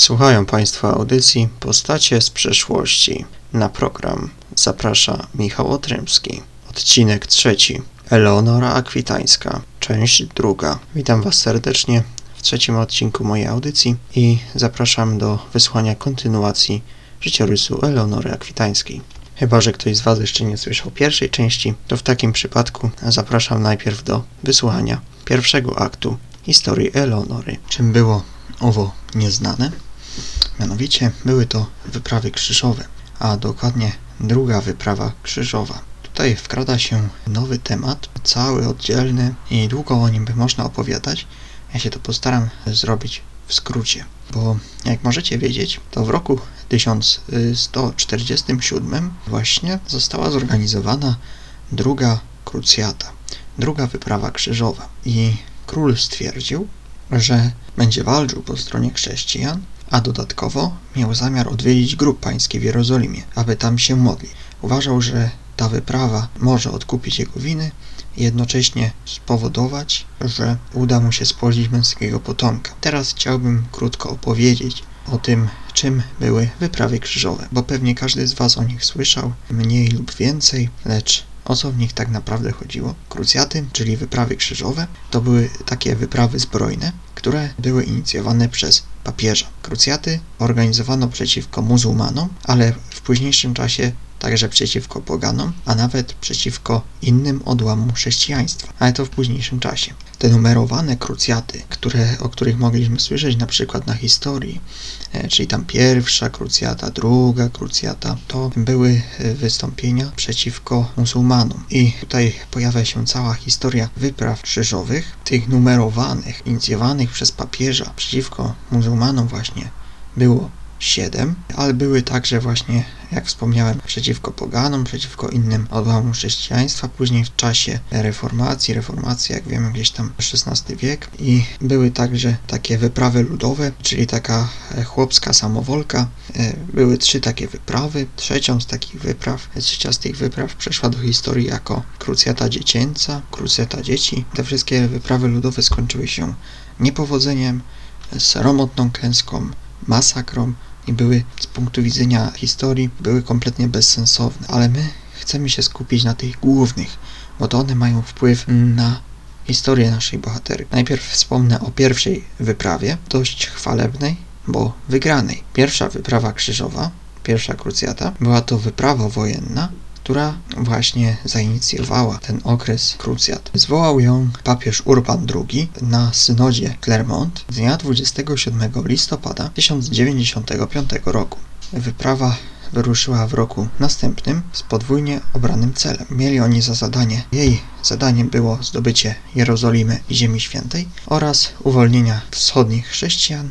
Słuchają Państwo audycji Postacie z przeszłości. Na program zaprasza Michał Otrymski. Odcinek trzeci. Eleonora Akwitańska. Część druga. Witam Was serdecznie w trzecim odcinku mojej audycji i zapraszam do wysłania kontynuacji życiorysu Eleonory Akwitańskiej. Chyba, że ktoś z Was jeszcze nie słyszał pierwszej części, to w takim przypadku zapraszam najpierw do wysłuchania pierwszego aktu historii Eleonory. Czym było owo nieznane? Mianowicie były to wyprawy krzyżowe, a dokładnie druga wyprawa krzyżowa. Tutaj wkrada się nowy temat, cały oddzielny i długo o nim by można opowiadać. Ja się to postaram zrobić w skrócie, bo jak możecie wiedzieć, to w roku 1147 właśnie została zorganizowana druga krucjata, druga wyprawa krzyżowa i król stwierdził, że będzie walczył po stronie chrześcijan, a dodatkowo miał zamiar odwiedzić grób pański w Jerozolimie, aby tam się modlić. Uważał, że ta wyprawa może odkupić jego winy i jednocześnie spowodować, że uda mu się spłodzić męskiego potomka. Teraz chciałbym krótko opowiedzieć o tym, czym były wyprawy krzyżowe, bo pewnie każdy z Was o nich słyszał, mniej lub więcej, lecz o co w nich tak naprawdę chodziło? Krucjaty, czyli wyprawy krzyżowe, to były takie wyprawy zbrojne, które były inicjowane przez papieża. Krucjaty organizowano przeciwko muzułmanom, ale w późniejszym czasie także przeciwko poganom, a nawet przeciwko innym odłamom chrześcijaństwa, ale to w późniejszym czasie. Te numerowane krucjaty, które, o których mogliśmy słyszeć na przykład na historii, czyli tam pierwsza krucjata, druga krucjata, to były e, wystąpienia przeciwko muzułmanom. I tutaj pojawia się cała historia wypraw krzyżowych, tych numerowanych, inicjowanych przez papieża przeciwko muzułmanom właśnie było siedem, ale były także właśnie, jak wspomniałem, przeciwko poganom, przeciwko innym odłamom chrześcijaństwa, później w czasie reformacji, reformacji, jak wiemy, gdzieś tam XVI wiek i były także takie wyprawy ludowe, czyli taka chłopska samowolka. E, były trzy takie wyprawy. Trzecią z takich wypraw, trzecia z tych wypraw przeszła do historii jako krucjata dziecięca, krucjata dzieci. Te wszystkie wyprawy ludowe skończyły się niepowodzeniem, sromotną klęską, masakrą, i były z punktu widzenia historii były kompletnie bezsensowne, ale my chcemy się skupić na tych głównych, bo to one mają wpływ na historię naszej bohatery. Najpierw wspomnę o pierwszej wyprawie, dość chwalebnej, bo wygranej. Pierwsza wyprawa krzyżowa, pierwsza krucjata, była to wyprawa wojenna, która właśnie zainicjowała ten okres krucjat. Zwołał ją papież Urban II na synodzie Clermont dnia 27 listopada 1095 roku. Wyprawa wyruszyła w roku następnym z podwójnie obranym celem. Mieli oni za zadanie, jej zadaniem było zdobycie Jerozolimy i Ziemi Świętej oraz uwolnienia wschodnich chrześcijan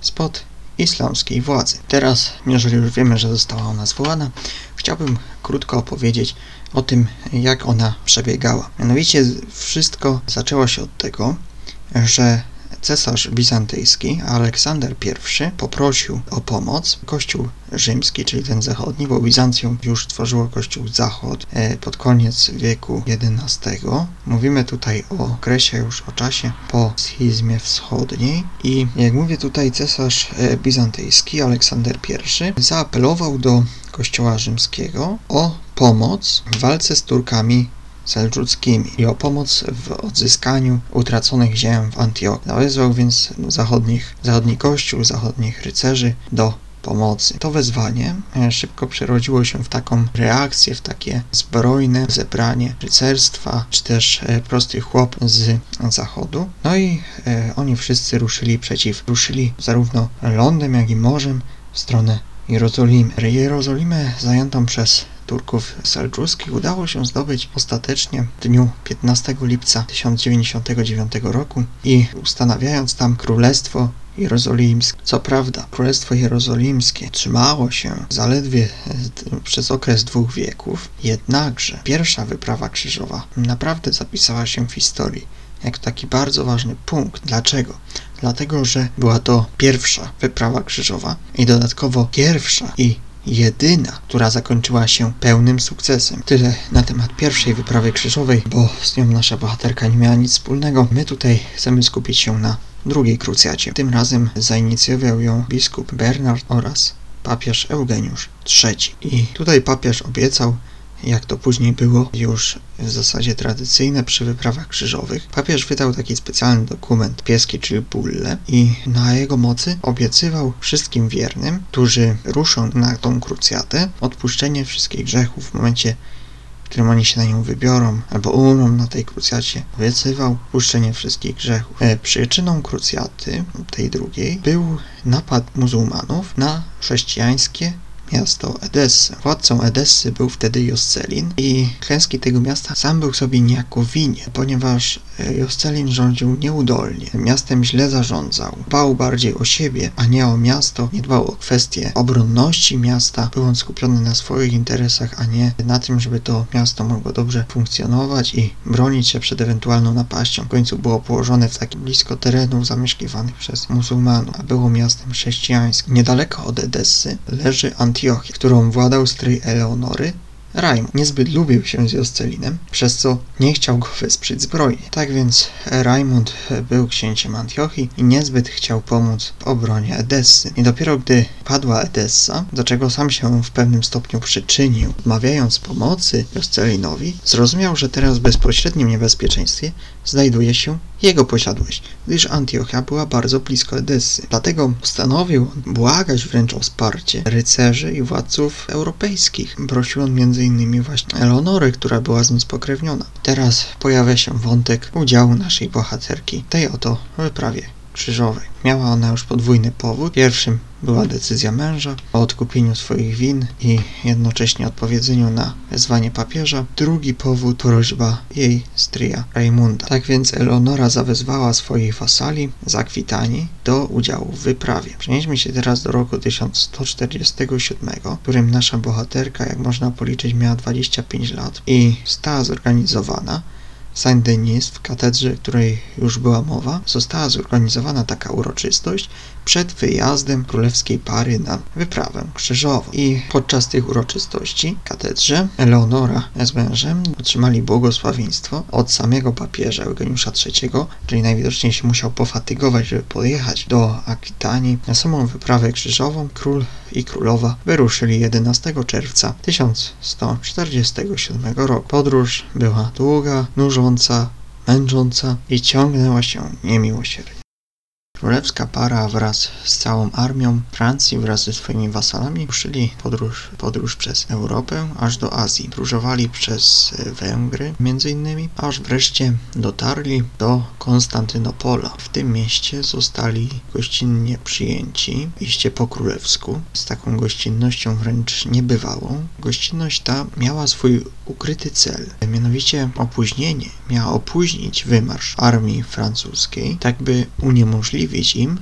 spod islamskiej władzy. Teraz, jeżeli już wiemy, że została ona zwołana, chciałbym krótko opowiedzieć o tym, jak ona przebiegała. Mianowicie wszystko zaczęło się od tego, że cesarz bizantyjski Aleksander I poprosił o pomoc Kościół rzymski, czyli ten zachodni, bo Bizancjum już tworzyło Kościół Zachód e, pod koniec wieku XI. Mówimy tutaj o okresie już o czasie po schizmie wschodniej i jak mówię tutaj cesarz e, bizantyjski Aleksander I zaapelował do Kościoła rzymskiego o pomoc w walce z Turkami seldżuckimi i o pomoc w odzyskaniu utraconych ziem w Antiochii. Nawezwał więc zachodnich, zachodni kościół, zachodnich rycerzy do pomocy. To wezwanie e, szybko przerodziło się w taką reakcję, w takie zbrojne zebranie rycerstwa, czy też e, prosty chłop z zachodu. No i e, oni wszyscy ruszyli przeciw, ruszyli zarówno lądem, jak i morzem w stronę Jerozolimy. Jerozolimę zajętą przez Turków seldżuskich udało się zdobyć ostatecznie w dniu 15 lipca 1099 roku i ustanawiając tam królestwo jerozolimskie. Co prawda, Królestwo Jerozolimskie trzymało się zaledwie przez okres dwóch wieków, jednakże pierwsza wyprawa krzyżowa naprawdę zapisała się w historii jak taki bardzo ważny punkt. Dlaczego? Dlatego, że była to pierwsza wyprawa krzyżowa i dodatkowo pierwsza i jedyna, która zakończyła się pełnym sukcesem. Tyle na temat pierwszej wyprawy krzyżowej, bo z nią nasza bohaterka nie miała nic wspólnego. My tutaj chcemy skupić się na drugiej krucjacie. Tym razem zainicjował ją biskup Bernard oraz papież Eugeniusz III. I tutaj papież obiecał, jak to później było już w zasadzie tradycyjne przy wyprawach krzyżowych, papież wydał taki specjalny dokument pieski, czyli bulle i na jego mocy obiecywał wszystkim wiernym, którzy ruszą na tą krucjatę, odpuszczenie wszystkich grzechów w momencie którym oni się na nią wybiorą albo umrą na tej krucjacie, obiecywał puszczenie wszystkich grzechów. E, przyczyną krucjaty, tej drugiej, był napad muzułmanów na chrześcijańskie miasto Edessę. Władcą Edessy był wtedy Joscelin i klęski tego miasta sam był sobie niejako winien, ponieważ e, Joscelin rządził nieudolnie, miastem źle zarządzał, dbał bardziej o siebie, a nie o miasto, nie dbał o kwestie obronności miasta, był on skupiony na swoich interesach, a nie na tym, żeby to miasto mogło dobrze funkcjonować i bronić się przed ewentualną napaścią. W końcu było położone w takim blisko terenów zamieszkiwanych przez muzułmanów, a było miastem chrześcijańskim. Niedaleko od Edessy leży Antiochia, Antiochii, którą władał stryj Eleonory, Raimund niezbyt lubił się z Joscelinem, przez co nie chciał go wesprzeć zbrojnie. Tak więc Raimund był księciem Antiochii i niezbyt chciał pomóc w obronie Edessy. I dopiero gdy padła Edessa, do czego sam się w pewnym stopniu przyczynił, odmawiając pomocy Joscelinowi, zrozumiał, że teraz w bezpośrednim niebezpieczeństwie znajduje się jego posiadłość, gdyż Antiochia była bardzo blisko Edessy. Dlatego postanowił błagać wręcz o wsparcie rycerzy i władców europejskich. Prosił on m.in. właśnie Eleonory, która była z nim spokrewniona. Teraz pojawia się wątek udziału naszej bohaterki, tej oto wyprawie krzyżowej. Miała ona już podwójny powód. Pierwszym była decyzja męża o odkupieniu swoich win i jednocześnie odpowiedzeniu na wezwanie papieża. Drugi powód prośba jej stryja Raimunda. Tak więc Eleonora zawezwała swoich wasali z Akwitanii do udziału w wyprawie. Przenieśmy się teraz do roku 1147, w którym nasza bohaterka, jak można policzyć, miała 25 lat i została zorganizowana Saint-Denis, w katedrze, której już była mowa, została zorganizowana taka uroczystość przed wyjazdem królewskiej pary na wyprawę krzyżową. I podczas tych uroczystości w katedrze Eleonora z mężem otrzymali błogosławieństwo od samego papieża Eugeniusza III, czyli najwidoczniej się musiał pofatygować, żeby podjechać do Akwitanii na samą wyprawę krzyżową. Król i królowa wyruszyli 11 czerwca 1147 roku. Podróż była długa, nużąca, męcząca i ciągnęła się niemiłosiernie. Królewska para wraz z całą armią Francji wraz ze swoimi wasalami ruszyli podróż, podróż przez Europę aż do Azji. Podróżowali przez Węgry między innymi, aż wreszcie dotarli do Konstantynopola. W tym mieście zostali gościnnie przyjęci, iście po królewsku, z taką gościnnością wręcz niebywałą. Gościnność ta miała swój ukryty cel, mianowicie opóźnienie. Miała opóźnić wymarsz armii francuskiej, tak by uniemożliwić umożliwić im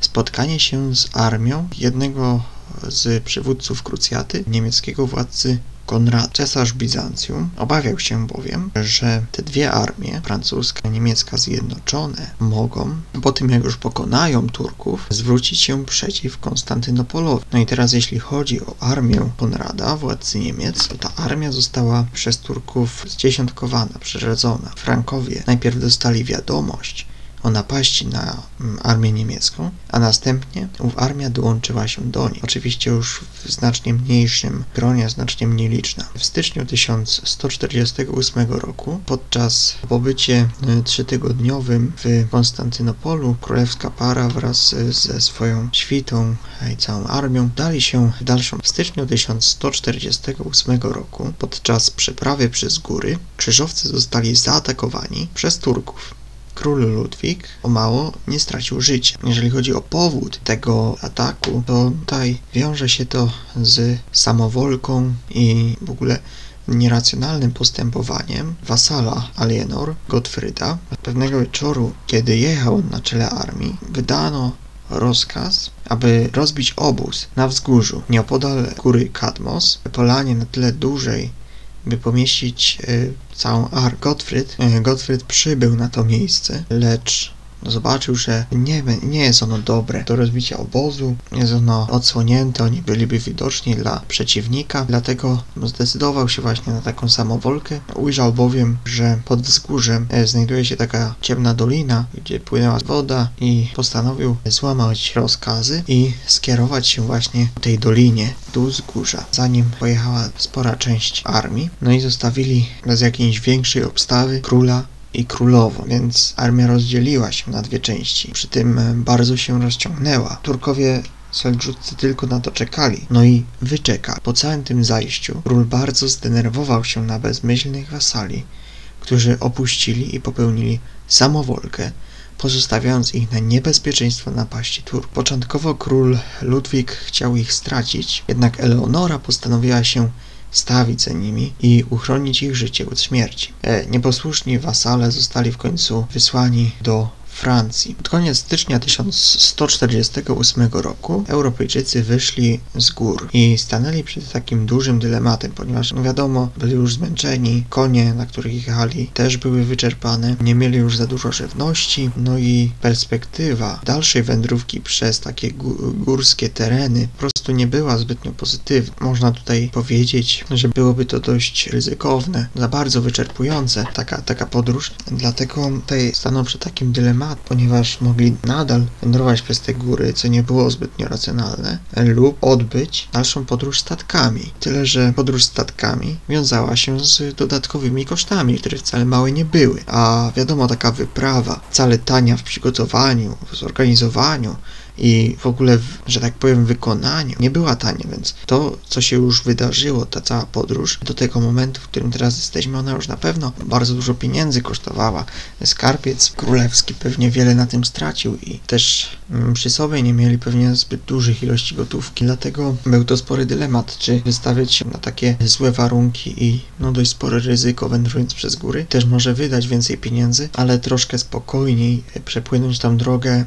spotkanie się z armią jednego z przywódców krucjaty, niemieckiego władcy Konrad, cesarz Bizancjum, obawiał się bowiem, że te dwie armie, francuska i niemiecka zjednoczone, mogą, po tym jak już pokonają Turków, zwrócić się przeciw Konstantynopolowi. No i teraz jeśli chodzi o armię Konrada, władcy Niemiec, to ta armia została przez Turków zdziesiątkowana, przerzedzona. Frankowie najpierw dostali wiadomość, o napaści na mm, armię niemiecką, a następnie ów armia dołączyła się do niej. Oczywiście już w znacznie mniejszym gronie, znacznie mniej liczna. W styczniu 1148 roku, podczas pobycie y, trzytygodniowym w Konstantynopolu, królewska para wraz ze swoją świtą i całą armią dali się w dalszą. W styczniu 1148 roku, podczas przeprawy przez góry, krzyżowcy zostali zaatakowani przez Turków król Ludwik o mało nie stracił życia. Jeżeli chodzi o powód tego ataku, to tutaj wiąże się to z samowolką i w ogóle nieracjonalnym postępowaniem wasala Alienor, Gottfrieda. Pewnego wieczoru, kiedy jechał na czele armii, wydano rozkaz, aby rozbić obóz na wzgórzu nieopodal góry Kadmos, polanie na tyle dużej, by pomieścić e, całą armię. Gottfried, e, Gottfried przybył na to miejsce, lecz zobaczył, że nie, nie jest ono dobre do rozbicia obozu, jest ono odsłonięte, oni byliby widoczni dla przeciwnika, dlatego zdecydował się właśnie na taką samowolkę. Ujrzał bowiem, że pod wzgórzem e, znajduje się taka ciemna dolina, gdzie płynęła woda i postanowił złamać rozkazy i skierować się właśnie ku tej dolinie, do wzgórza, zanim pojechała spora część armii. No i zostawili bez jakiejś większej obstawy króla i królową, więc armia rozdzieliła się na dwie części. Przy tym e, bardzo się rozciągnęła. Turkowie Seldżucy tylko na to czekali, no i wyczekali. Po całym tym zajściu król bardzo zdenerwował się na bezmyślnych wasali, którzy opuścili i popełnili samowolkę, pozostawiając ich na niebezpieczeństwo napaści Turk. Początkowo król Ludwik chciał ich stracić, jednak Eleonora postanowiła się stawić za nimi i uchronić ich życie od śmierci. E, nieposłuszni wasale zostali w końcu wysłani do Francji. Pod koniec stycznia 1148 roku Europejczycy wyszli z gór i stanęli przed takim dużym dylematem, ponieważ no wiadomo, byli już zmęczeni, konie, na których jechali, też były wyczerpane, nie mieli już za dużo żywności, no i perspektywa dalszej wędrówki przez takie górskie tereny prostu nie była zbytnio pozytywna. Można tutaj powiedzieć, że byłoby to dość ryzykowne, za bardzo wyczerpujące taka, taka podróż, dlatego tutaj stanął przed takim dylematem, ponieważ mogli nadal wędrować przez te góry, co nie było zbytnio racjonalne, lub odbyć dalszą podróż statkami. Tyle, że podróż statkami wiązała się z dodatkowymi kosztami, które wcale małe nie były. A wiadomo, taka wyprawa, wcale tania w przygotowaniu, w zorganizowaniu, i w ogóle, że tak powiem, wykonaniu nie była tania, więc to, co się już wydarzyło, ta cała podróż do tego momentu, w którym teraz jesteśmy, ona już na pewno bardzo dużo pieniędzy kosztowała. Skarbiec królewski pewnie wiele na tym stracił i też mm, przy sobie nie mieli pewnie zbyt dużych ilości gotówki, dlatego był to spory dylemat, czy wystawiać się na takie złe warunki i no dość spore ryzyko wędrując przez góry. Też może wydać więcej pieniędzy, ale troszkę spokojniej przepłynąć tam drogę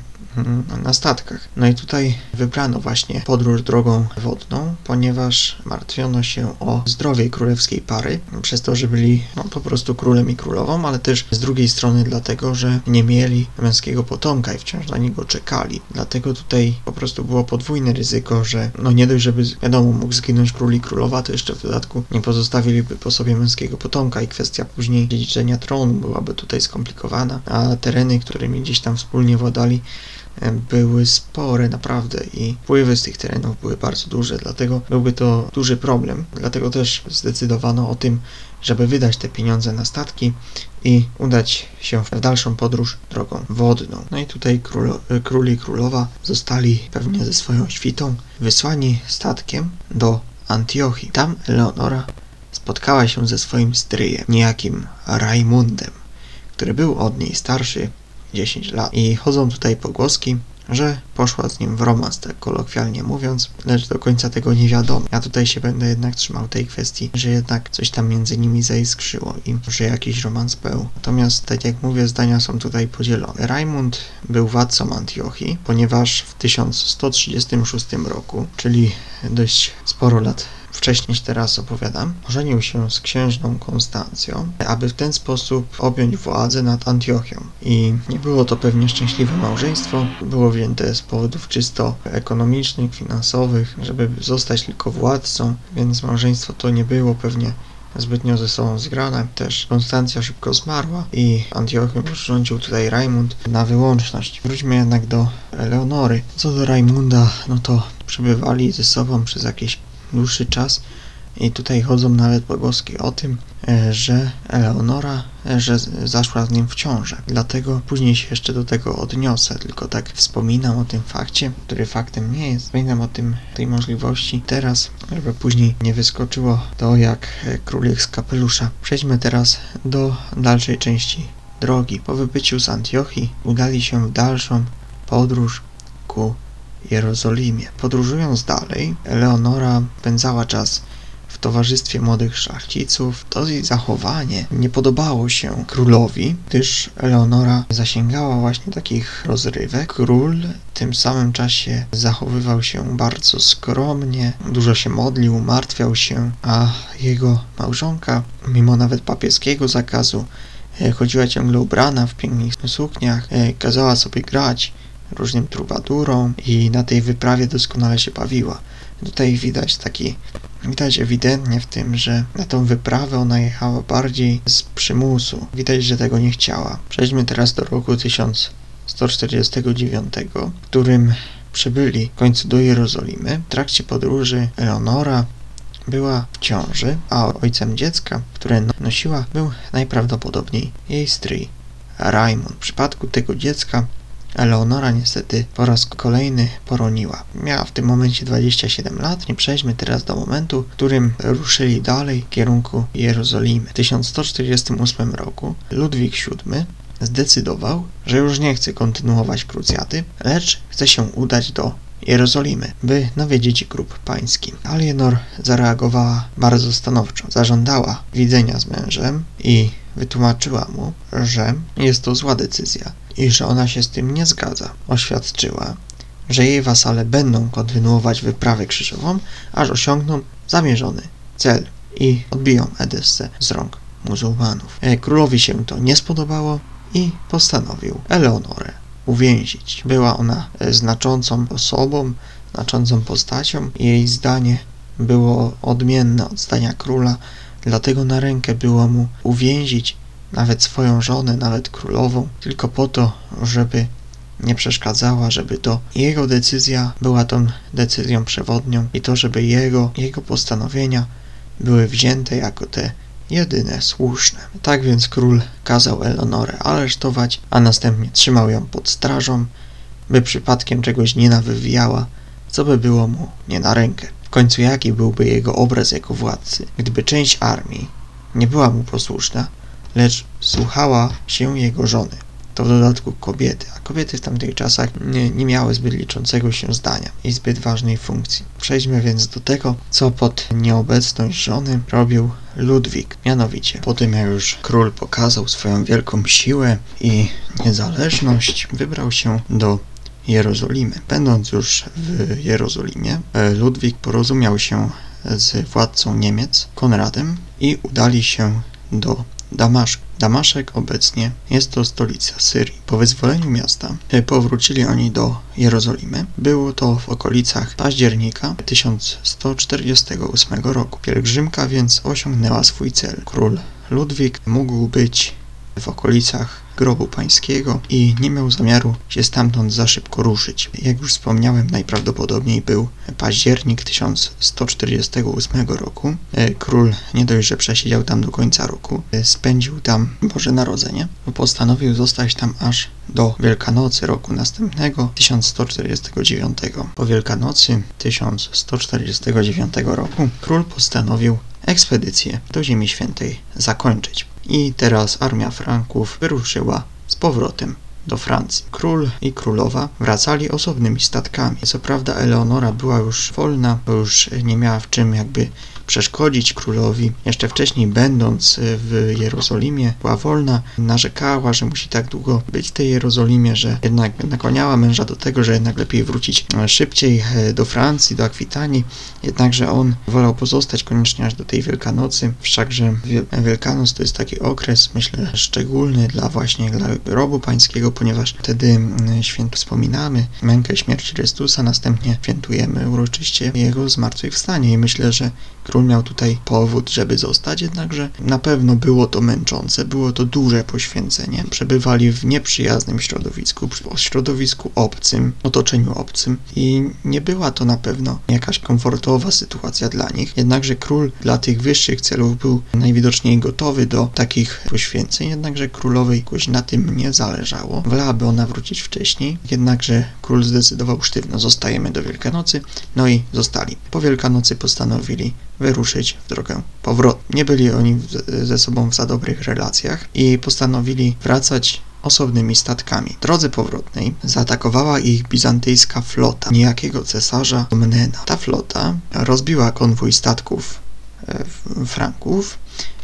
na statkach. No i tutaj wybrano właśnie podróż drogą wodną, ponieważ martwiono się o zdrowie królewskiej pary, przez to, że byli no, po prostu królem i królową, ale też z drugiej strony dlatego, że nie mieli męskiego potomka i wciąż na niego czekali. Dlatego tutaj po prostu było podwójne ryzyko, że no nie dość, żeby wiadomo mógł zginąć król i królowa, to jeszcze w dodatku nie pozostawiliby po sobie męskiego potomka i kwestia później dziedziczenia tronu byłaby tutaj skomplikowana, a tereny, którymi gdzieś tam wspólnie władali, były spore naprawdę i wpływy z tych terenów były bardzo duże, dlatego byłby to duży problem. Dlatego też zdecydowano o tym, żeby wydać te pieniądze na statki i udać się w dalszą podróż drogą wodną. No i tutaj król, król i królowa zostali pewnie ze swoją świtą wysłani statkiem do Antiochii. Tam Leonora spotkała się ze swoim stryjem, niejakim Rajmundem, który był od niej starszy 10 lat. I chodzą tutaj pogłoski, że poszła z nim w romans, tak kolokwialnie mówiąc, lecz do końca tego nie wiadomo. Ja tutaj się będę jednak trzymał tej kwestii, że jednak coś tam między nimi zaiskrzyło i że jakiś romans był. Natomiast, tak jak mówię, zdania są tutaj podzielone. Raimund był władcą Antiochii, ponieważ w 1136 roku, czyli dość sporo lat wcześniej teraz opowiadam, ożenił się z księżną Konstancją, aby w ten sposób objąć władzę nad Antiochią. I nie było to pewnie szczęśliwe małżeństwo, było wzięte z powodów czysto ekonomicznych, finansowych, żeby zostać tylko władcą, więc małżeństwo to nie było pewnie zbytnio ze sobą zgrane. Też Konstancja szybko zmarła i Antiochią rządził tutaj Rajmund na wyłączność. Wróćmy jednak do Leonory. Co do Rajmunda, no to przebywali ze sobą przez jakieś dłuższy czas i tutaj chodzą nawet pogłoski o tym, e, że Eleonora, e, że zaszła z nim w ciążę. Dlatego później się jeszcze do tego odniosę, tylko tak wspominam o tym fakcie, który faktem nie jest. Wspominam o tym, tej możliwości teraz, żeby później nie wyskoczyło to jak e, królik z kapelusza. Przejdźmy teraz do dalszej części drogi. Po wybyciu z Antiochii udali się w dalszą podróż ku Jerozolimie. Podróżując dalej, Eleonora spędzała czas w towarzystwie młodych szlachciców. To jej zachowanie nie podobało się królowi, gdyż Eleonora zasięgała właśnie takich rozrywek. Król w tym samym czasie zachowywał się bardzo skromnie, dużo się modlił, martwiał się, a jego małżonka, mimo nawet papieskiego zakazu, e, chodziła ciągle ubrana w pięknych sukniach, e, kazała sobie grać różnym trubadurom i na tej wyprawie doskonale się bawiła. Tutaj widać taki, widać ewidentnie w tym, że na tą wyprawę ona jechała bardziej z przymusu. Widać, że tego nie chciała. Przejdźmy teraz do roku 1149, w którym przybyli w końcu do Jerozolimy. W trakcie podróży Eleonora była w ciąży, a ojcem dziecka, które no- nosiła, był najprawdopodobniej jej stryj Raimund. W przypadku tego dziecka Eleonora niestety po raz kolejny poroniła. Miała w tym momencie 27 lat. Nie przejdźmy teraz do momentu, w którym ruszyli dalej w kierunku Jerozolimy. W 1148 roku Ludwik VII zdecydował, że już nie chce kontynuować krucjaty, lecz chce się udać do Jerozolimy, by nawiedzić grób pański. Alienor zareagowała bardzo stanowczo. Zażądała widzenia z mężem i wytłumaczyła mu, że jest to zła decyzja i że ona się z tym nie zgadza. Oświadczyła, że jej wasale będą kontynuować wyprawę krzyżową, aż osiągną zamierzony cel i odbiją Edessę z rąk muzułmanów. E, królowi się to nie spodobało i postanowił Eleonorę uwięzić. Była ona e, znaczącą osobą, znaczącą postacią. Jej zdanie było odmienne od zdania króla, dlatego na rękę było mu uwięzić nawet swoją żonę, nawet królową, tylko po to, żeby nie przeszkadzała, żeby to jego decyzja była tą decyzją przewodnią i to, żeby jego, jego postanowienia były wzięte jako te jedyne słuszne. Tak więc król kazał Eleonorę aresztować, a następnie trzymał ją pod strażą, by przypadkiem czegoś nie nawywijała, co by było mu nie na rękę. W końcu jaki byłby jego obraz jako władcy, gdyby część armii nie była mu posłuszna, lecz słuchała się jego żony to w dodatku kobiety, a kobiety w tamtych czasach nie, nie miały zbyt liczącego się zdania i zbyt ważnej funkcji. Przejdźmy więc do tego, co pod nieobecność żony robił Ludwik. Mianowicie, po tym jak już król pokazał swoją wielką siłę i niezależność, wybrał się do Jerozolimy. Będąc już w Jerozolimie, Ludwik porozumiał się z władcą Niemiec, Konradem i udali się do Damaszku. Damaszek obecnie jest to stolica Syrii. Po wyzwoleniu miasta e, powrócili oni do Jerozolimy. Było to w okolicach października 1148 roku. Pielgrzymka więc osiągnęła swój cel. Król Ludwik mógł być w okolicach grobu pańskiego i nie miał zamiaru się stamtąd za szybko ruszyć. Jak już wspomniałem, najprawdopodobniej był październik 1148 roku. E, król nie dość, że przesiedział tam do końca roku, e, spędził tam Boże Narodzenie, postanowił zostać tam aż do Wielkanocy roku następnego, 1149. Po Wielkanocy 1149 roku król postanowił ekspedycję do Ziemi Świętej zakończyć. I teraz armia Franków wyruszyła z powrotem do Francji. Król i królowa wracali osobnymi statkami. Co prawda Eleonora była już wolna, bo już nie miała w czym jakby przeszkodzić królowi. Jeszcze wcześniej, będąc w Jerozolimie, była wolna, narzekała, że musi tak długo być w tej Jerozolimie, że jednak nakłaniała męża do tego, że jednak lepiej wrócić szybciej e, do Francji, do Akwitanii. Jednakże on wolał pozostać koniecznie aż do tej Wielkanocy. Wszakże Wielkanoc to jest taki okres, myślę, szczególny dla właśnie dla grobu pańskiego, ponieważ wtedy mm, święt wspominamy mękę śmierci Chrystusa, następnie świętujemy uroczyście Jego zmartwychwstanie i myślę, że król miał tutaj powód, żeby zostać, jednakże na pewno było to męczące, było to duże poświęcenie. Przebywali w nieprzyjaznym środowisku, środowisku obcym, otoczeniu obcym i nie była to na pewno jakaś komfortowa sytuacja dla nich. Jednakże król dla tych wyższych celów był najwidoczniej gotowy do takich poświęceń, jednakże królowej jakoś na tym nie zależało. Wolałaby ona wrócić wcześniej, jednakże król zdecydował sztywno, zostajemy do Wielkanocy, no i zostali. Po Wielkanocy postanowili wyruszyć w drogę powrotną. Nie byli oni ze sobą w za dobrych relacjach i postanowili wracać osobnymi statkami. W drodze powrotnej zaatakowała ich bizantyjska flota niejakiego cesarza Mnena. Ta flota rozbiła konwój statków e, Franków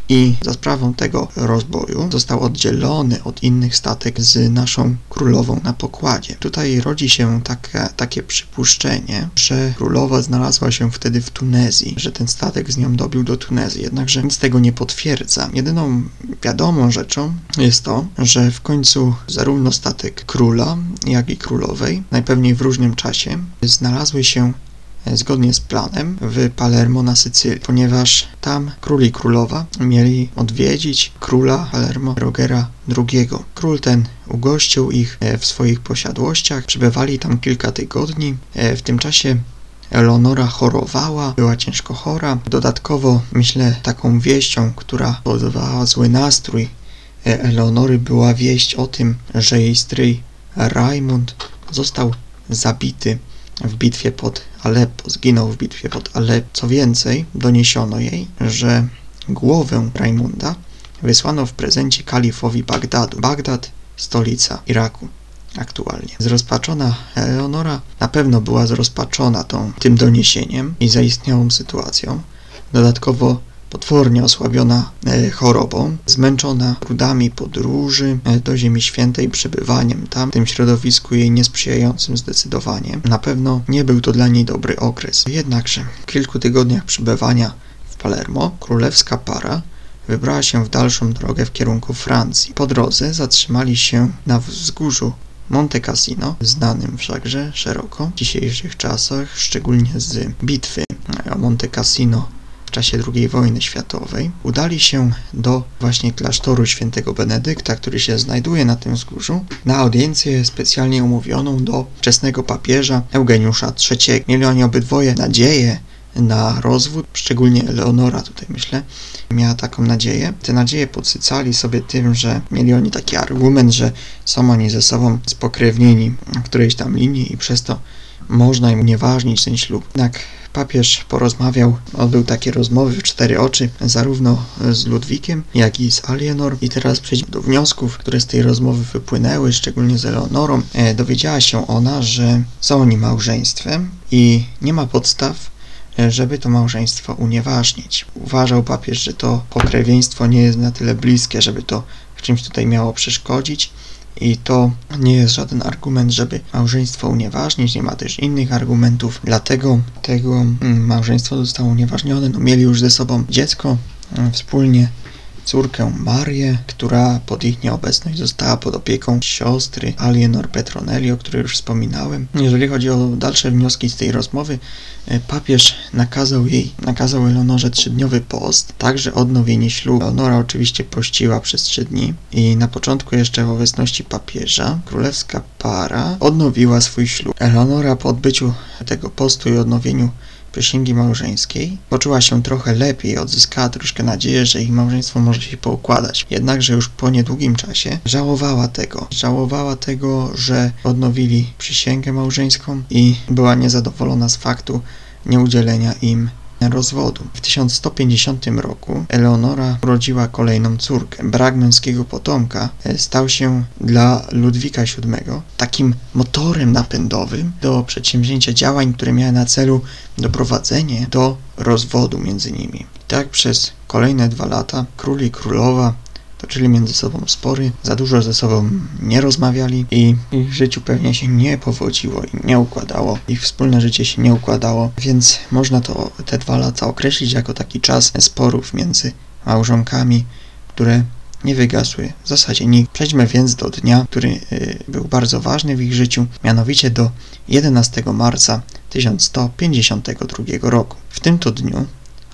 I za sprawą tego rozboju został oddzielony od innych statek z naszą królową na pokładzie. Tutaj rodzi się takie, przypuszczenie, że królowa znalazła się wtedy w Tunezji, że ten statek z nią dobił do Tunezji, jednakże nic tego nie potwierdza. Jedyną wiadomą rzeczą jest to, że w końcu zarówno statek króla, jak i królowej, najpewniej w różnym czasie, znalazły się zgodnie z planem w Palermo na Sycylii, ponieważ tam król i królowa mieli odwiedzić króla Palermo Rogera II. Król ten ugościł ich e, w swoich posiadłościach, przebywali tam kilka tygodni. E, w tym czasie Eleonora chorowała, była ciężko chora. Dodatkowo, myślę, taką wieścią, która powodowała zły nastrój e, Eleonory, była wieść o tym, że jej stryj Raimund został zabity w bitwie pod Aleppo, zginął w bitwie pod Aleppo. Co więcej, doniesiono jej, że głowę Raimunda wysłano w prezencie kalifowi Bagdadu. Bagdad, stolica Iraku aktualnie. Zrozpaczona Eleonora na pewno była zrozpaczona tą, tym doniesieniem i zaistniałą sytuacją. Dodatkowo potwornie osłabiona e, chorobą, zmęczona trudami podróży e, do Ziemi Świętej, przebywaniem tam, w tym środowisku jej niesprzyjającym zdecydowanie. Na pewno nie był to dla niej dobry okres. Jednakże w kilku tygodniach przebywania w Palermo królewska para wybrała się w dalszą drogę w kierunku Francji. Po drodze zatrzymali się na wzgórzu Monte Cassino, znanym wszakże szeroko w dzisiejszych czasach, szczególnie z bitwy o Monte Cassino czasie II wojny światowej, udali się do właśnie klasztoru świętego Benedykta, który się znajduje na tym wzgórzu, na audiencję specjalnie umówioną do wczesnego papieża Eugeniusza III. Mieli oni obydwoje nadzieję na rozwód, szczególnie Eleonora tutaj myślę, miała taką nadzieję. Te nadzieje podsycali sobie tym, że mieli oni taki argument, że są oni ze sobą spokrewnieni w którejś tam linii i przez to można im unieważnić ten ślub. Jednak papież porozmawiał, odbył takie rozmowy w cztery oczy, zarówno z Ludwikiem, jak i z Alienor. I teraz przejdźmy do wniosków, które z tej rozmowy wypłynęły, szczególnie z Eleonorą. E, dowiedziała się ona, że są oni małżeństwem i nie ma podstaw, e, żeby to małżeństwo unieważnić. Uważał papież, że to pokrewieństwo nie jest na tyle bliskie, żeby to w czymś tutaj miało przeszkodzić i to nie jest żaden argument, żeby małżeństwo unieważnić, nie ma też innych argumentów, dlatego tego mm, małżeństwo zostało unieważnione. No, mieli już ze sobą dziecko mm, wspólnie, córkę Marię, która pod ich nieobecność została pod opieką siostry Alienor Petronelli, o której już wspominałem. Jeżeli chodzi o dalsze wnioski z tej rozmowy, e, papież nakazał jej, nakazał Eleonorze trzydniowy post, także odnowienie ślubu. Eleonora oczywiście pościła przez trzy dni i na początku jeszcze w obecności papieża królewska para odnowiła swój ślub. Eleonora po odbyciu tego postu i odnowieniu przysięgi małżeńskiej, poczuła się trochę lepiej, odzyskała troszkę nadzieję, że ich małżeństwo może się poukładać. Jednakże już po niedługim czasie żałowała tego. Żałowała tego, że odnowili przysięgę małżeńską i była niezadowolona z faktu nieudzielenia im rozwodu. W 1150 roku Eleonora urodziła kolejną córkę. Brak męskiego potomka e, stał się dla Ludwika VII takim motorem napędowym do przedsięwzięcia działań, które miały na celu doprowadzenie do rozwodu między nimi. Tak przez kolejne dwa lata król i królowa toczyli między sobą spory, za dużo ze sobą nie rozmawiali i ich życiu pewnie się nie powodziło i nie układało. Ich wspólne życie się nie układało, więc można to te dwa lata określić jako taki czas sporów między małżonkami, które nie wygasły w zasadzie nikt. Przejdźmy więc do dnia, który y, był bardzo ważny w ich życiu, mianowicie do 11 marca 1152 roku. W tym to dniu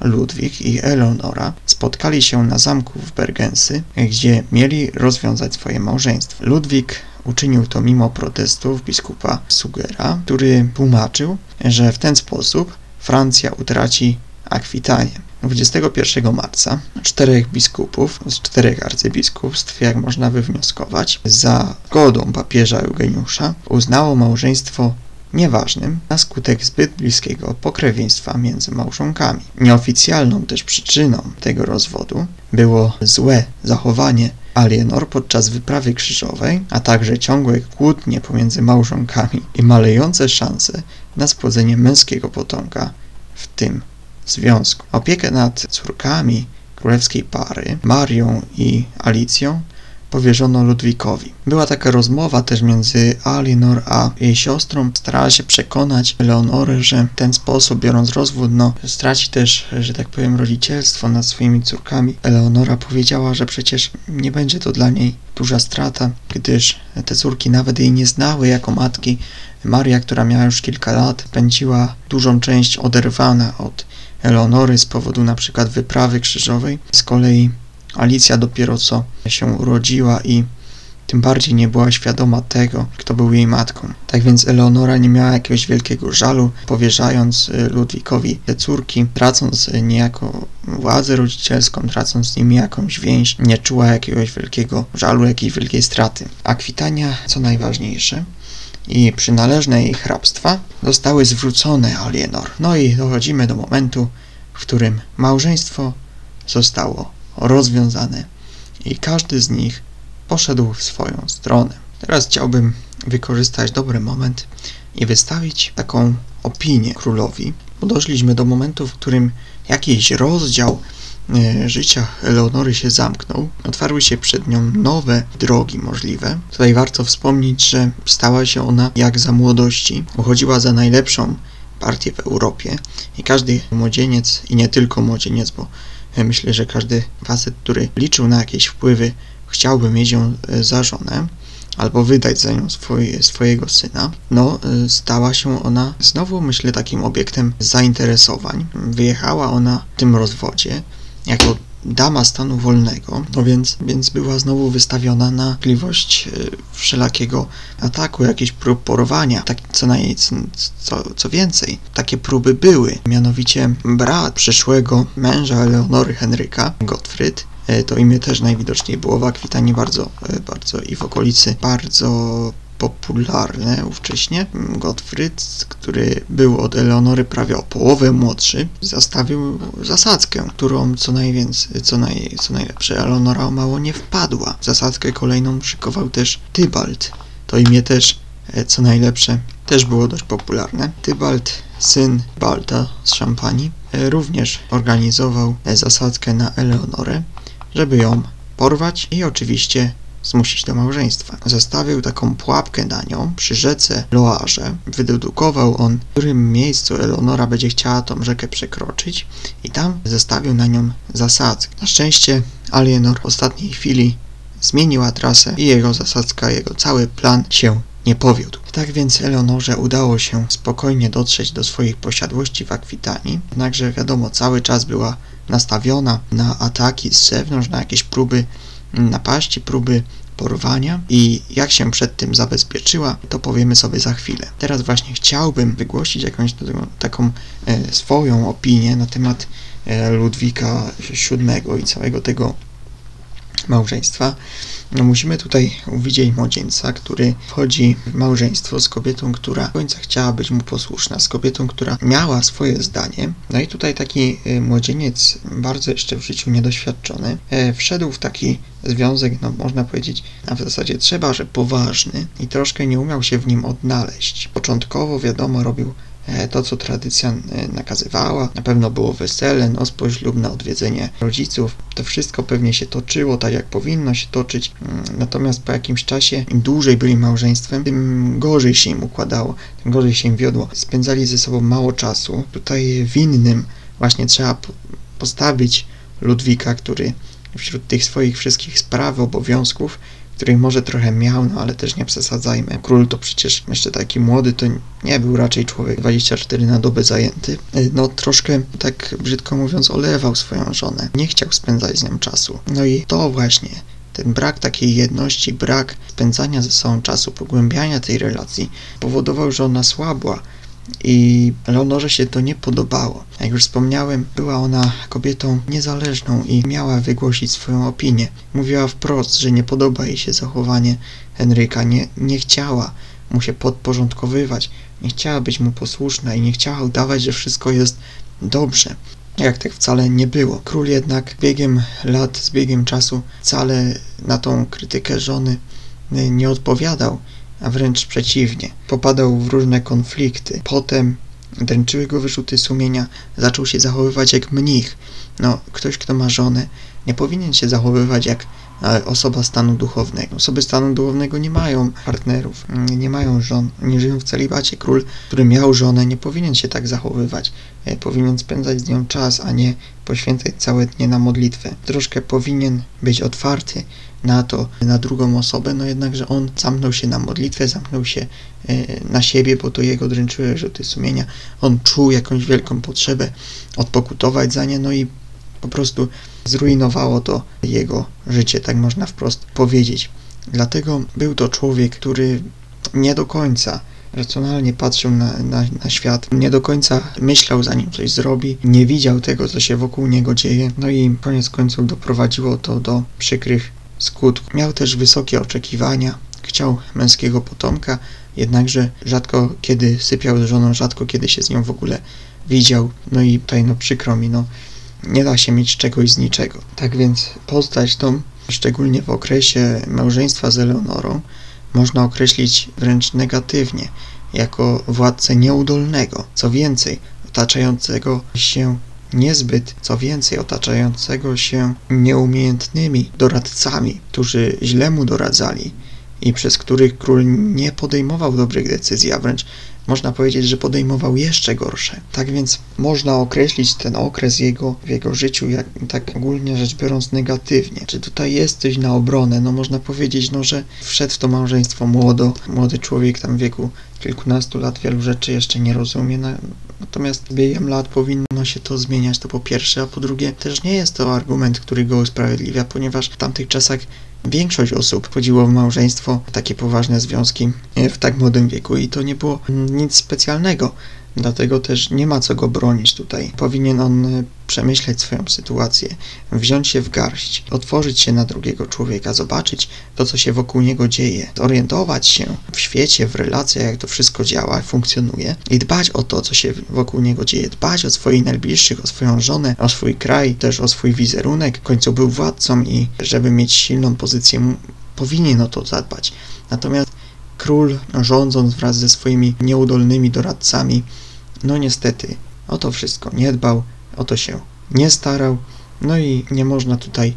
Ludwik i Eleonora spotkali się na zamku w Bergensy, gdzie mieli rozwiązać swoje małżeństwo. Ludwik uczynił to mimo protestów biskupa Sugera, który tłumaczył, że w ten sposób Francja utraci Akwitanię. 21 marca czterech biskupów z czterech arcybiskupstw, jak można wywnioskować, za zgodą papieża Eugeniusza uznało małżeństwo nieważnym na skutek zbyt bliskiego pokrewieństwa między małżonkami. Nieoficjalną też przyczyną tego rozwodu było złe zachowanie Alienor podczas wyprawy krzyżowej, a także ciągłe kłótnie pomiędzy małżonkami i malejące szanse na spłodzenie męskiego potomka w tym związku. Opiekę nad córkami królewskiej pary, Marią i Alicją, powierzono Ludwikowi. Była taka rozmowa też między Alinor a jej siostrą. Starała się przekonać Leonorę, że w ten sposób, biorąc rozwód, no, straci też, że tak powiem, rodzicielstwo nad swoimi córkami. Eleonora powiedziała, że przecież nie będzie to dla niej duża strata, gdyż te córki nawet jej nie znały jako matki. Maria, która miała już kilka lat, pędziła dużą część oderwana od Eleonory z powodu na przykład wyprawy krzyżowej. Z kolei Alicja dopiero co się urodziła i tym bardziej nie była świadoma tego, kto był jej matką. Tak więc Eleonora nie miała jakiegoś wielkiego żalu, powierzając y, Ludwikowi te córki, tracąc niejako władzę rodzicielską, tracąc z nimi jakąś więź, nie czuła jakiegoś wielkiego żalu, jakiejś wielkiej straty. Akwitania, co najważniejsze, i przynależne jej hrabstwa zostały zwrócone Alienor. No i dochodzimy do momentu, w którym małżeństwo zostało rozwiązane i każdy z nich poszedł w swoją stronę. Teraz chciałbym wykorzystać dobry moment i wystawić taką opinię królowi, doszliśmy do momentu, w którym jakiś rozdział e, życia Eleonory się zamknął, otwarły się przed nią nowe drogi możliwe. Tutaj warto wspomnieć, że stała się ona jak za młodości, uchodziła za najlepszą partię w Europie i każdy młodzieniec, i nie tylko młodzieniec, bo Myślę, że każdy facet, który liczył na jakieś wpływy, chciałby mieć ją e, za żonę albo wydać za nią swoje, swojego syna, no e, stała się ona znowu, myślę, takim obiektem zainteresowań. Wyjechała ona w tym rozwodzie jako dama stanu wolnego, no więc, więc była znowu wystawiona na możliwość e, wszelakiego ataku, jakichś prób porwania, tak, co, naj, co, co więcej, takie próby były, mianowicie brat przyszłego męża Eleonory Henryka, Gottfried, e, to imię też najwidoczniej było w Akwitanii bardzo, e, bardzo i w okolicy bardzo popularne ówcześnie. Gottfried, który był od Eleonory prawie o połowę młodszy, zastawił zasadzkę, którą co najwięcej, co, naj, co najlepsze Eleonora o mało nie wpadła. Zasadzkę kolejną szykował też Tybalt. To imię też, e, co najlepsze, też było dość popularne. Tybalt, syn Balta z Szampanii, e, również organizował e, zasadzkę na Eleonorę, żeby ją porwać i oczywiście zmusić do małżeństwa. Zastawił taką pułapkę na nią przy rzece Loarze. Wydedukował on, w którym miejscu Eleonora będzie chciała tą rzekę przekroczyć i tam zestawił na nią zasadzkę. Na szczęście Alienor w ostatniej chwili zmieniła trasę i jego zasadzka, jego cały plan się nie powiódł. Tak więc Eleonorze udało się spokojnie dotrzeć do swoich posiadłości w Akwitanii, jednakże wiadomo, cały czas była nastawiona na ataki z zewnątrz, na jakieś próby napaści, próby porwania i jak się przed tym zabezpieczyła, to powiemy sobie za chwilę. Teraz właśnie chciałbym wygłosić jakąś taką e, swoją opinię na temat e, Ludwika VII i całego tego małżeństwa. No musimy tutaj uwidzieć młodzieńca, który wchodzi w małżeństwo z kobietą, która do końca chciała być mu posłuszna, z kobietą, która miała swoje zdanie. No i tutaj taki y, młodzieniec, bardzo jeszcze w życiu niedoświadczony, e, wszedł w taki związek, no można powiedzieć, a w zasadzie trzeba, że poważny i troszkę nie umiał się w nim odnaleźć. Początkowo, wiadomo, robił to, co tradycja e, nakazywała. Na pewno było wesele, noc poślubne, odwiedzenie rodziców. To wszystko pewnie się toczyło tak, jak powinno się toczyć. Mm, natomiast po jakimś czasie, im dłużej byli małżeństwem, tym gorzej się im układało, tym gorzej się im wiodło. Spędzali ze sobą mało czasu. Tutaj winnym właśnie trzeba postawić Ludwika, który wśród tych swoich wszystkich spraw, obowiązków której może trochę miał, no ale też nie przesadzajmy. Król to przecież jeszcze taki młody, to nie był raczej człowiek 24 na dobę zajęty. Y, no troszkę, tak brzydko mówiąc, olewał swoją żonę. Nie chciał spędzać z nią czasu. No i to właśnie ten brak takiej jedności, brak spędzania ze sobą czasu, pogłębiania tej relacji powodował, że ona słabła, i Leonorze się to nie podobało. Jak już wspomniałem, była ona kobietą niezależną i miała wygłosić swoją opinię. Mówiła wprost, że nie podoba jej się zachowanie Henryka, nie, nie chciała mu się podporządkowywać, nie chciała być mu posłuszna i nie chciała udawać, że wszystko jest dobrze. Jak tak wcale nie było. Król jednak biegiem lat, z biegiem czasu wcale na tą krytykę żony nie odpowiadał a wręcz przeciwnie, popadał w różne konflikty. Potem dręczyły go wyrzuty sumienia, zaczął się zachowywać jak mnich. No, ktoś, kto ma żonę, nie powinien się zachowywać jak osoba stanu duchownego. Osoby stanu duchownego nie mają partnerów, nie mają żon, nie żyją w celibacie. Król, który miał żonę, nie powinien się tak zachowywać. E, powinien spędzać z nią czas, a nie poświęcać całe dnie na modlitwę. Troszkę powinien być otwarty na to, na drugą osobę, no jednakże on zamknął się na modlitwę, zamknął się e, na siebie, bo to jego dręczyły rzuty sumienia. On czuł jakąś wielką potrzebę odpokutować za nie, no i po prostu zrujnowało to jego życie, tak można wprost powiedzieć. Dlatego był to człowiek, który nie do końca racjonalnie patrzył na, na, na, świat, nie do końca myślał, zanim coś zrobi, nie widział tego, co się wokół niego dzieje, no i koniec końców doprowadziło to do przykrych skutków. Miał też wysokie oczekiwania, chciał męskiego potomka, jednakże rzadko kiedy sypiał z żoną, rzadko kiedy się z nią w ogóle widział, no i tutaj no przykro mi, no nie da się mieć czegoś z niczego. Tak więc postać tą, szczególnie w okresie małżeństwa z Eleonorą, można określić wręcz negatywnie, jako władcę nieudolnego, co więcej, otaczającego się niezbyt, co więcej, otaczającego się nieumiejętnymi doradcami, którzy źle mu doradzali i przez których król nie podejmował dobrych decyzji, a wręcz można powiedzieć, że podejmował jeszcze gorsze. Tak więc można określić ten okres jego, w jego życiu, jak, tak ogólnie rzecz biorąc, negatywnie. Czy tutaj jest coś na obronę? No można powiedzieć, no, że wszedł w to małżeństwo młodo, młody człowiek tam w wieku kilkunastu lat wielu rzeczy jeszcze nie rozumie, natomiast biegiem lat powinno się to zmieniać, to po pierwsze, a po drugie też nie jest to argument, który go usprawiedliwia, ponieważ w tamtych czasach Większość osób wchodziło w małżeństwo, takie poważne związki e, w tak młodym wieku i to nie było nic specjalnego. Dlatego też nie ma co go bronić tutaj. Powinien on e, przemyśleć swoją sytuację, wziąć się w garść, otworzyć się na drugiego człowieka, zobaczyć to, co się wokół niego dzieje, zorientować się w świecie, w relacjach, jak to wszystko działa, funkcjonuje i dbać o to, co się wokół niego dzieje, dbać o swoich najbliższych, o swoją żonę, o swój kraj, też o swój wizerunek. W końcu był władcą i żeby mieć silną pozycję, powinien o to zadbać. Natomiast król, rządząc wraz ze swoimi nieudolnymi doradcami, no niestety o to wszystko nie dbał, o to się nie starał, no i nie można tutaj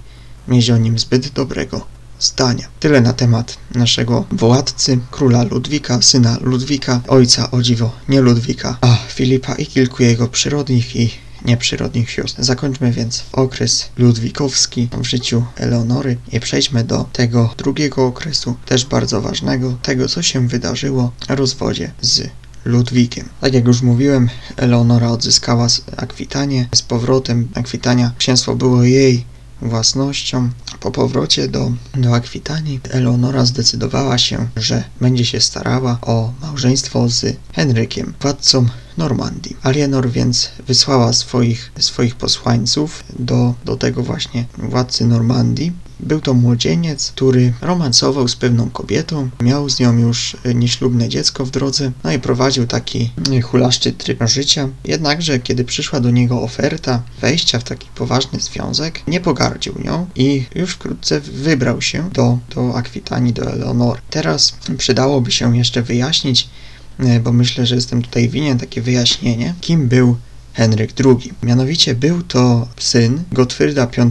mieć o nim zbyt dobrego zdania. Tyle na temat naszego władcy, króla Ludwika, syna Ludwika, ojca o dziwo nie Ludwika, a Filipa i kilku jego przyrodnich i nieprzyrodnich sióstr. Zakończmy więc okres ludwikowski w życiu Eleonory i przejdźmy do tego drugiego okresu, też bardzo ważnego, tego co się wydarzyło w rozwodzie z Ludwikiem. Tak jak już mówiłem, Eleonora odzyskała Akwitanię. Z powrotem Akwitania księstwo było jej własnością. Po powrocie do, do Akwitanii Eleonora zdecydowała się, że będzie się starała o małżeństwo z Henrykiem, władcą Normandii. Alienor więc wysłała swoich, swoich posłańców do, do tego właśnie władcy Normandii. Był to młodzieniec, który romansował z pewną kobietą, miał z nią już nieślubne dziecko w drodze, no i prowadził taki hulaszczy tryb życia. Jednakże, kiedy przyszła do niego oferta wejścia w taki poważny związek, nie pogardził nią i już wkrótce wybrał się do, do Akwitanii, do Eleonory. Teraz przydałoby się jeszcze wyjaśnić, E, bo myślę, że jestem tutaj winien takie wyjaśnienie, kim był Henryk II. Mianowicie był to syn Gotfryda V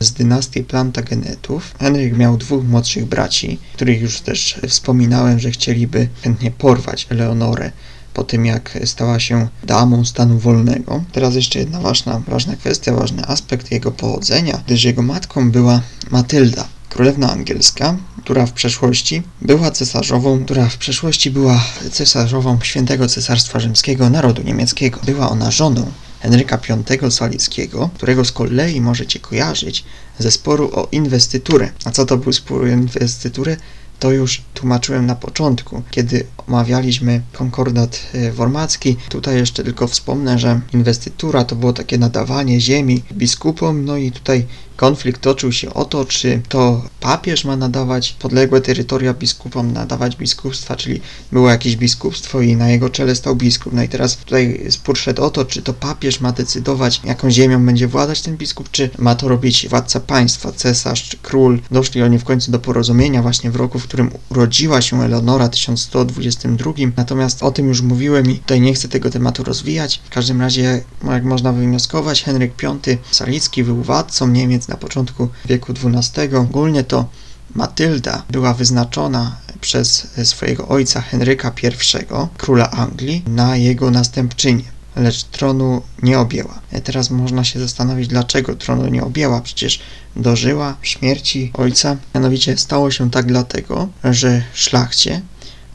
z dynastii Plantagenetów. Henryk miał dwóch młodszych braci, których już też wspominałem, że chcieliby chętnie porwać Eleonorę po tym, jak stała się damą stanu wolnego. Teraz jeszcze jedna ważna, ważna kwestia, ważny aspekt jego pochodzenia, gdyż jego matką była Matylda, królewna angielska, która w przeszłości była cesarzową, która w przeszłości była cesarzową świętego cesarstwa rzymskiego narodu niemieckiego. Była ona żoną Henryka V Salickiego, którego z kolei możecie kojarzyć ze sporu o inwestyturę. A co to był spór o inwestyturę? To już tłumaczyłem na początku, kiedy omawialiśmy konkordat e, wormacki. Tutaj jeszcze tylko wspomnę, że inwestytura to było takie nadawanie ziemi biskupom, no i tutaj konflikt toczył się o to, czy to papież ma nadawać podległe terytoria biskupom, nadawać biskupstwa, czyli było jakieś biskupstwo i na jego czele stał biskup. No i teraz tutaj spór szedł o to, czy to papież ma decydować, jaką ziemią będzie władać ten biskup, czy ma to robić władca państwa, cesarz czy król. Doszli oni w końcu do porozumienia właśnie w roku którym urodziła się Eleonora w 1122, natomiast o tym już mówiłem i tutaj nie chcę tego tematu rozwijać. W każdym razie, jak można wywnioskować, Henryk V Salicki był władcą Niemiec na początku wieku XII. Ogólnie to Matylda była wyznaczona przez swojego ojca Henryka I, króla Anglii, na jego następczynię lecz tronu nie objęła. E, teraz można się zastanowić, dlaczego tronu nie objęła. Przecież dożyła śmierci ojca. Mianowicie stało się tak dlatego, że szlachcie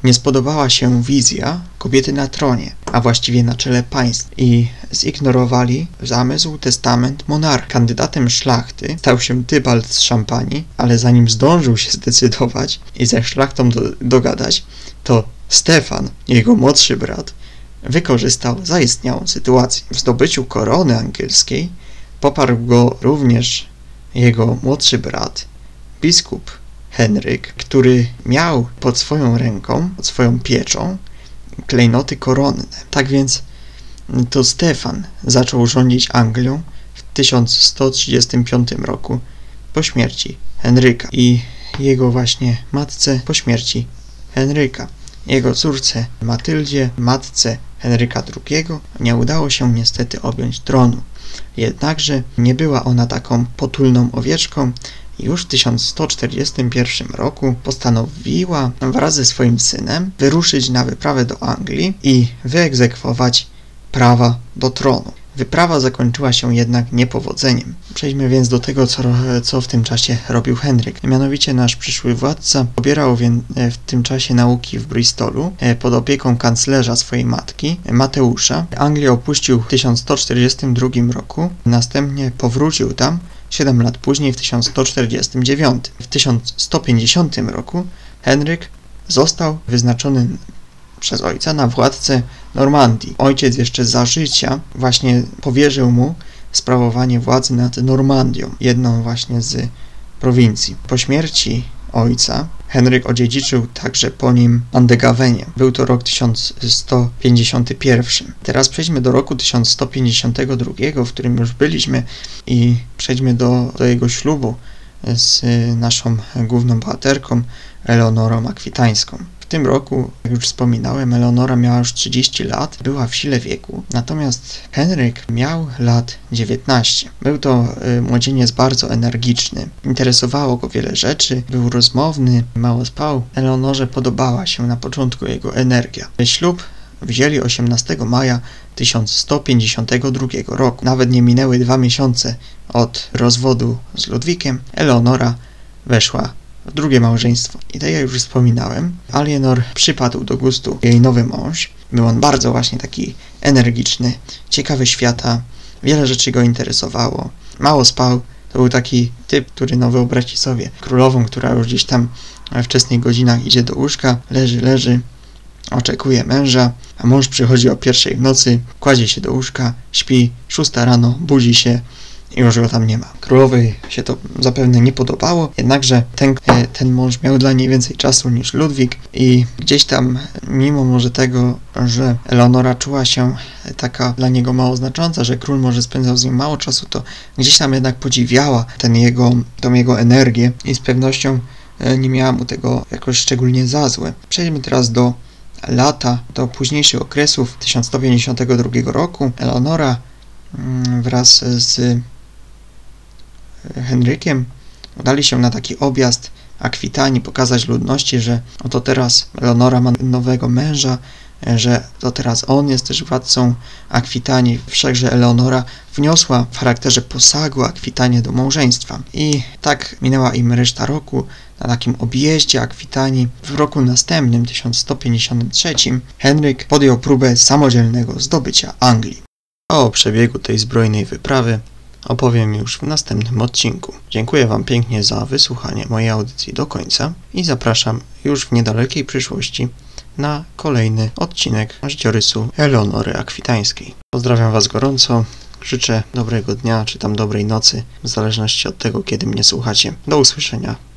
nie spodobała się wizja kobiety na tronie, a właściwie na czele państw i zignorowali zamysł, testament monarcha. Kandydatem szlachty stał się Tybalt z Szampanii, ale zanim zdążył się zdecydować i ze szlachtą do, dogadać, to Stefan, jego młodszy brat, wykorzystał zaistniałą sytuację. W zdobyciu korony angielskiej poparł go również jego młodszy brat, biskup Henryk, który miał pod swoją ręką, pod swoją pieczą klejnoty koronne. Tak więc to Stefan zaczął rządzić Anglią w 1135 roku po śmierci Henryka i jego właśnie matce po śmierci Henryka. Jego córce Matyldzie, matce Henryka II, nie udało się niestety objąć tronu. Jednakże nie była ona taką potulną owieczką już w 1141 roku postanowiła wraz ze swoim synem wyruszyć na wyprawę do Anglii i wyegzekwować prawa do tronu. Wyprawa zakończyła się jednak niepowodzeniem. Przejdźmy więc do tego, co, co w tym czasie robił Henryk. Mianowicie nasz przyszły władca pobierał w tym czasie nauki w Bristolu e, pod opieką kanclerza swojej matki, Mateusza. Anglię opuścił w 1142 roku, następnie powrócił tam 7 lat później w 1149. W 1150 roku Henryk został wyznaczony przez ojca na władcę Normandii. Ojciec jeszcze za życia właśnie powierzył mu sprawowanie władzy nad Normandią, jedną właśnie z prowincji. Po śmierci ojca Henryk odziedziczył także po nim Andegawenię. Był to rok 1151. Teraz przejdźmy do roku 1152, w którym już byliśmy i przejdźmy do, do jego ślubu z naszą główną bohaterką Eleonorą Akwitańską tym roku, jak już wspominałem, Eleonora miała już 30 lat, była w sile wieku, natomiast Henryk miał lat 19. Był to y, młodzieniec bardzo energiczny, interesowało go wiele rzeczy, był rozmowny, mało spał. Eleonorze podobała się na początku jego energia. Ślub wzięli 18 maja 1152 roku. Nawet nie minęły dwa miesiące od rozwodu z Ludwikiem, Eleonora weszła drugie małżeństwo. I tak jak już wspominałem, Alienor przypadł do gustu jej nowy mąż. Był on bardzo właśnie taki energiczny, ciekawy świata, wiele rzeczy go interesowało, mało spał. To był taki typ, który no wyobraźcie sobie, królową, która już gdzieś tam we wczesnych godzinach idzie do łóżka, leży, leży, oczekuje męża, a mąż przychodzi o pierwszej w nocy, kładzie się do łóżka, śpi, szósta rano, budzi się, i już go tam nie ma. Królowej się to zapewne nie podobało, jednakże ten, e, ten mąż miał dla niej więcej czasu niż Ludwik i gdzieś tam, mimo może tego, że Eleonora czuła się taka dla niego mało znacząca, że król może spędzał z nią mało czasu, to gdzieś tam jednak podziwiała ten jego, tą jego energię i z pewnością e, nie miała mu tego jakoś szczególnie za złe. Przejdźmy teraz do lata, do późniejszych okresów 1152 roku. Eleonora mm, wraz z Henrykiem udali się na taki objazd Akwitanii, pokazać ludności, że oto teraz Leonora ma nowego męża, że to teraz on jest też władcą Akwitanii. Wszakże Eleonora wniosła w charakterze posagu Akwitanię do małżeństwa. I tak minęła im reszta roku. Na takim objeździe Akwitanii w roku następnym, 1153, Henryk podjął próbę samodzielnego zdobycia Anglii. O przebiegu tej zbrojnej wyprawy opowiem już w następnym odcinku. Dziękuję Wam pięknie za wysłuchanie mojej audycji do końca i zapraszam już w niedalekiej przyszłości na kolejny odcinek życiorysu Eleonory Akwitańskiej. Pozdrawiam Was gorąco, życzę dobrego dnia czy tam dobrej nocy, w zależności od tego, kiedy mnie słuchacie. Do usłyszenia.